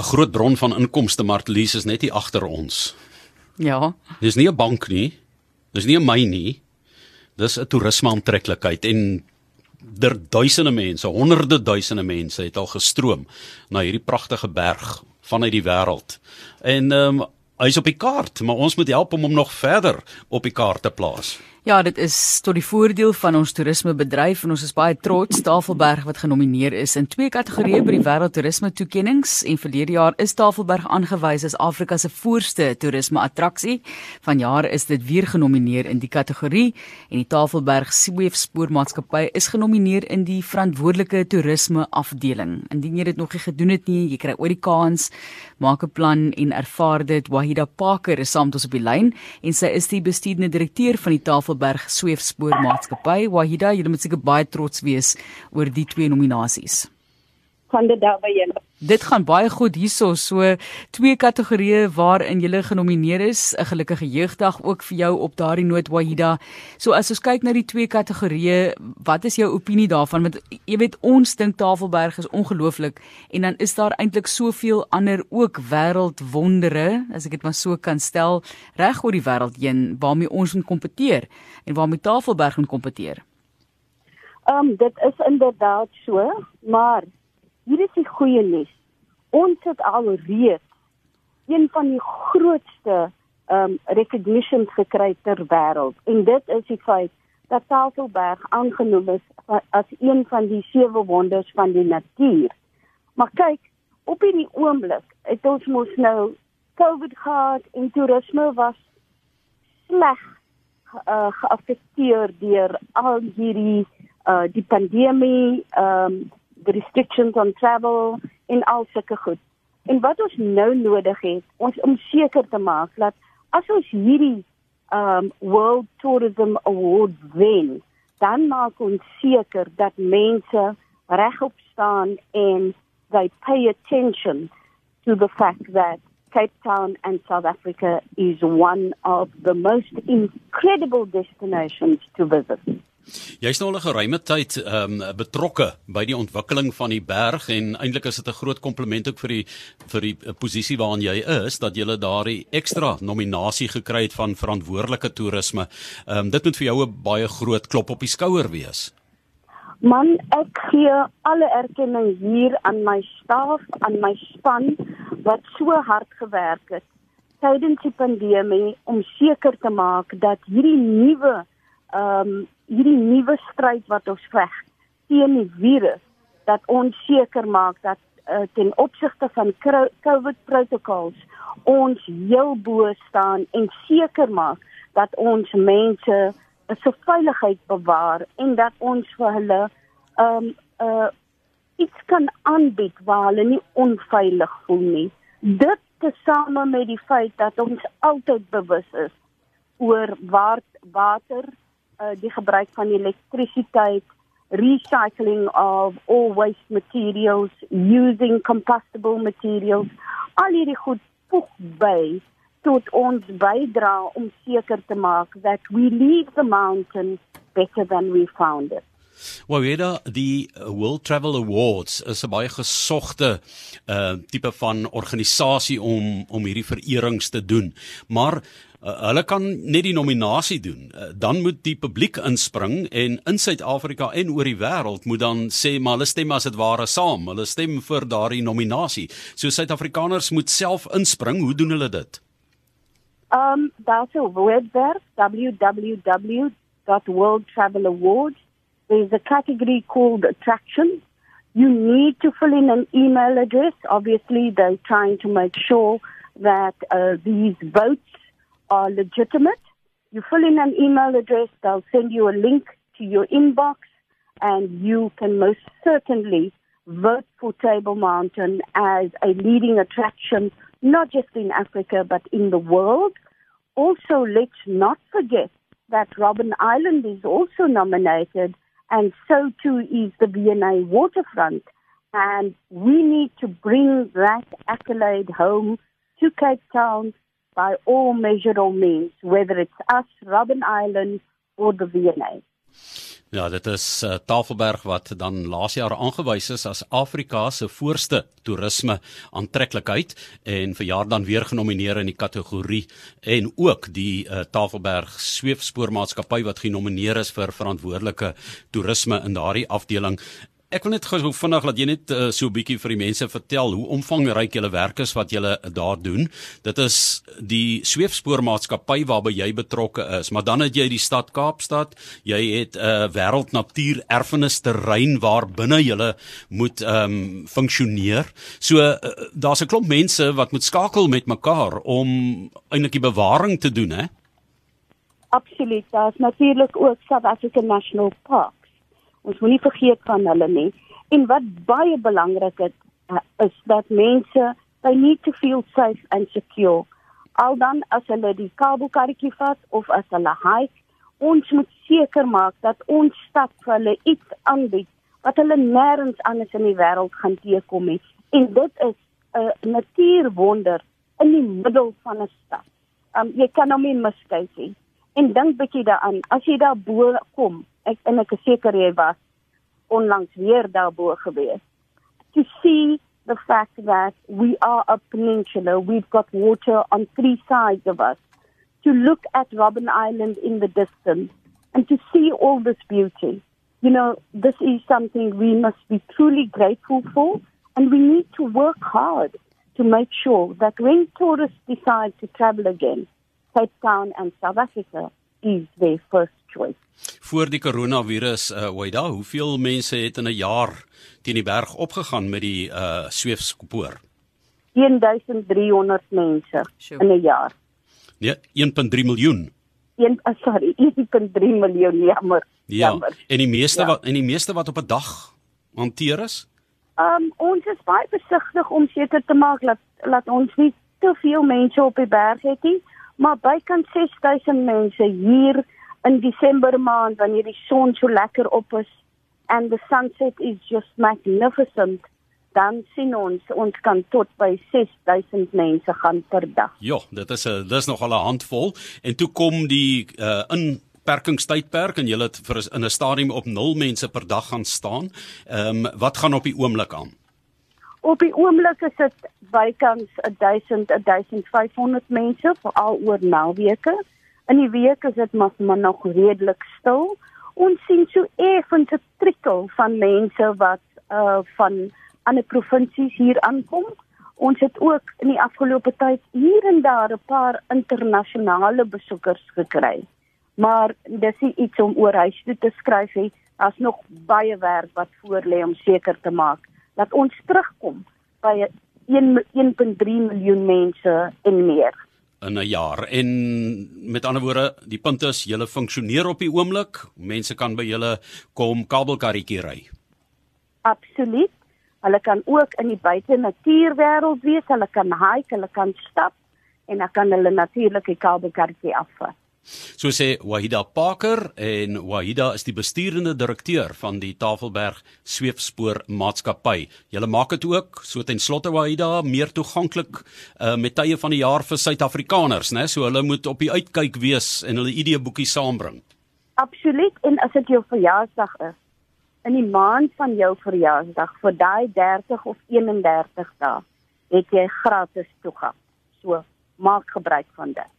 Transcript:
'n groot bron van inkomste, maar Lies is net hier agter ons. Ja. Dis nie 'n bank nie. Dis nie 'n myn nie. Dis 'n toerisme aantreklikheid en der duisende mense, honderde duisende mense het al gestroom na hierdie pragtige berg vanuit die wêreld. En ehm um, hy's op die kaart, maar ons moet help om hom nog verder op die kaart te plaas. Ja, dit is tot die voordeel van ons toerismebedryf en ons is baie trots Tafelberg wat genomineer is in twee kategorieë by die Wêreld Toerisme Toekenninge en verlede jaar is Tafelberg aangewys as Afrika se voorste toerisme attraksie. Vanjaar is dit weer genomineer in die kategorie en die Tafelberg Sweefspoormaatskappy is genomineer in die verantwoordelike toerisme afdeling. Indien jy dit nog nie gedoen het nie, jy kry ooit die kans, maak 'n plan en ervaar dit. Wahida Parker is saam met ons op die lyn en sy is die bestuurende direkteur van die Tafel Tafelberg Sweefspoormaatskappy. Wahida, julle moet seker baie trots wees oor die twee nominasies. Van dit daar by julle. Dit gaan baie goed hierso, so twee kategorieë waarin jy genomineer is. 'n Gelukkige jeugdag ook vir jou op daardie noot Wahida. So as ons kyk na die twee kategorieë, wat is jou opinie daarvan? Want jy weet ons dink Tafelberg is ongelooflik en dan is daar eintlik soveel ander ook wêreldwondere, as ek dit maar so kan stel, reg oor die wêreld heen waarmee ons moet kompeteer en waarmee Tafelberg moet kompeteer. Ehm um, dit is inderdaad so, maar Hier is die goeie nuus. Ons het al reeds een van die grootste um recognitions gekry ter wêreld en dit is die feit dat Tafelberg aangenoem is as een van die sewe wonders van die natuur. Maar kyk, op hierdie oomblik het ons mos nou COVID gehad en toerisme was sleg uh, geaffekteer deur al hierdie uh die pandemie um restrictions on travel en al sulke goed. En wat ons nou nodig het, ons om seker te maak dat as ons hierdie um World Tourism Award wen, dan maak ons seker dat mense regop staan en they pay attention to the fact that Cape Town and South Africa is one of the most incredible destinations to visit. Jy's nou al 'n geruime tyd ehm um, betrokke by die ontwikkeling van die berg en eintlik is dit 'n groot kompliment ook vir die vir die uh, posisie waarin jy is dat jy daardie ekstra nominasie gekry het van verantwoordelike toerisme. Ehm um, dit moet vir jou 'n baie groot klop op die skouer wees. Man, ek gee alle erkenning hier aan my staf, aan my span wat so hard gewerk het tydens die pandemie om seker te maak dat hierdie nuwe ehm um, hierdie nuwe stryd wat ons veg teen die virus dat ons seker maak dat uh, ten opsigte van COVID protokols ons heel bo staan en seker maak dat ons mense so veiligheid bewaar en dat ons vir hulle ehm um, uh iets kan aanbied waar hulle nie onveilig voel nie. Dit tesame met die feit dat ons altyd bewus is oor waar water uh, die gebruik van elektrisiteit, recycling of all waste materials, using compostable materials, al hierdie goed voeg by tot ons bydra om seker te maak that we leave the mountain better than we found it. Waweda die World Travel Awards is 'n baie gesogte uh tipe van organisasie om om hierdie vererings te doen. Maar Uh, hulle kan net die nominasie doen. Uh, dan moet die publiek inspring en in Suid-Afrika en oor die wêreld moet dan sê maar hulle stem as dit ware saam. Hulle stem vir daardie nominasie. So Suid-Afrikaners moet self inspring. Hoe doen hulle dit? Um daar's 'n webwerf www.worldtravelawards. There's a category called attraction. You need to fill in an email address. Obviously, they're trying to make sure that uh, these votes are legitimate. You fill in an email address, they'll send you a link to your inbox, and you can most certainly vote for Table Mountain as a leading attraction, not just in Africa, but in the world. Also, let's not forget that Robin Island is also nominated, and so too is the V&A waterfront. And we need to bring that accolade home to Cape Town by all measurable means, whether it's us, Robben Island, or the V&A. Ja, dit is uh, Tafelberg wat dan laas jaar aangewys is as Afrika se voorste toerisme aantreklikheid en vir jaar dan weer genomineer in die kategorie en ook die uh, Tafelberg sweefspoormaatskappy wat genomineer is vir verantwoordelike toerisme in daardie afdeling. Ek wil net gou vinnig laat jy net uh, so 'n bietjie vir die mense vertel hoe omvangryk julle werk is wat julle daar doen. Dit is die sweefspoormaatskappy waarby jy betrokke is, maar dan het jy die stad Kaapstad, jy het 'n uh, wêreldnatuurerfenis terrein waar binne julle moet ehm um, funksioneer. So uh, daar's 'n klomp mense wat moet skakel met mekaar om eintlik die bewaring te doen, hè? Absoluut. Daar's natuurlik ook South African National Park Ons moenie vergeet van hulle nie. En wat baie belangrik is, uh, is dat mense they need to feel safe and secure. Al dan as hulle die kabelkarretjie vat of as hulle hike, ons moet seker maak dat ons stad vir hulle iets aanbied wat hulle nêrens anders in die wêreld gaan teekom nie. En dit is 'n natuurwonder in die middel van 'n stad. Um jy kan hom nie miskyk nie. En dink bietjie daaraan, as jy daar bo kom, ek en ek is seker jy was onlangs weer daarbo gewees. To see the fact that we are a peninsula we've got water on three sides of us. To look at Robben Island in the distance and to see all this beauty. You know this is something we must be truly grateful for and we need to work hard to make sure that when tourists decide to travel again Cape Town and South Africa is their first choice voor die koronavirus uh Waida, hoeveel mense het in 'n jaar teen die berg opgegaan met die uh sweefspoor? 1300 mense sure. in 'n jaar. Nee, 1.3 miljoen. 1 uh, sorry, 1.3 miljoen jammer. Ja. Jammer. En die meeste ja. wat en die meeste wat op 'n dag hanteer is? Um ons is baie versigtig om seker te maak dat laat ons nie te veel mense op die berg het nie, maar bykans 6000 mense hier in Desember maand wanneer die son so lekker op is and the sunset is just magnificent dan sien ons ons kan tot by 6000 mense gaan per dag. Ja, dit is 'n dis nog al 'n handvol en toe kom die uh, inperkingstydperk en jy het vir in 'n stadium op 0 mense per dag gaan staan. Ehm um, wat gaan op die oomblik aan? Op die oomblik is dit bykans 1000 1500 mense veral oor naweke. In die week is dit maar, maar nog redelik stil. Ons sien so effens 'n trickle van mense wat uh van ander provinsies hier aankom. Ons het ook in die afgelope tyd hier en daar 'n paar internasionale besoekers gekry. Maar dis nie iets om oor huis toe te skryf nie. Daar's nog baie werk wat voor lê om seker te maak dat ons terugkom by 1.3 miljoen mense en meer in 'n jaar. En met ander woorde, die punt is julle funksioneer op die oomblik. Mense kan by julle kom kabelkarretjie ry. Absoluut. Hulle kan ook in die buite natuurwêreld wees. Hulle kan hike, hulle kan stap en dan kan hulle natuurlik die kabelkarretjie afvat. So sê Wahida Parker en Wahida is die besturende direkteur van die Tafelberg Sweefspoor Maatskappy. Julle maak dit ook so ten slotte Wahida meer toeganklik uh, met tye van die jaar vir Suid-Afrikaners, né? So hulle moet op die uitkyk wees en hulle ideeboekie saambring. Absoluut en as dit jou verjaarsdag is, in die maand van jou verjaarsdag vir daai 30 of 31 dae, het jy gratis toegang. So maak gebruik van dit.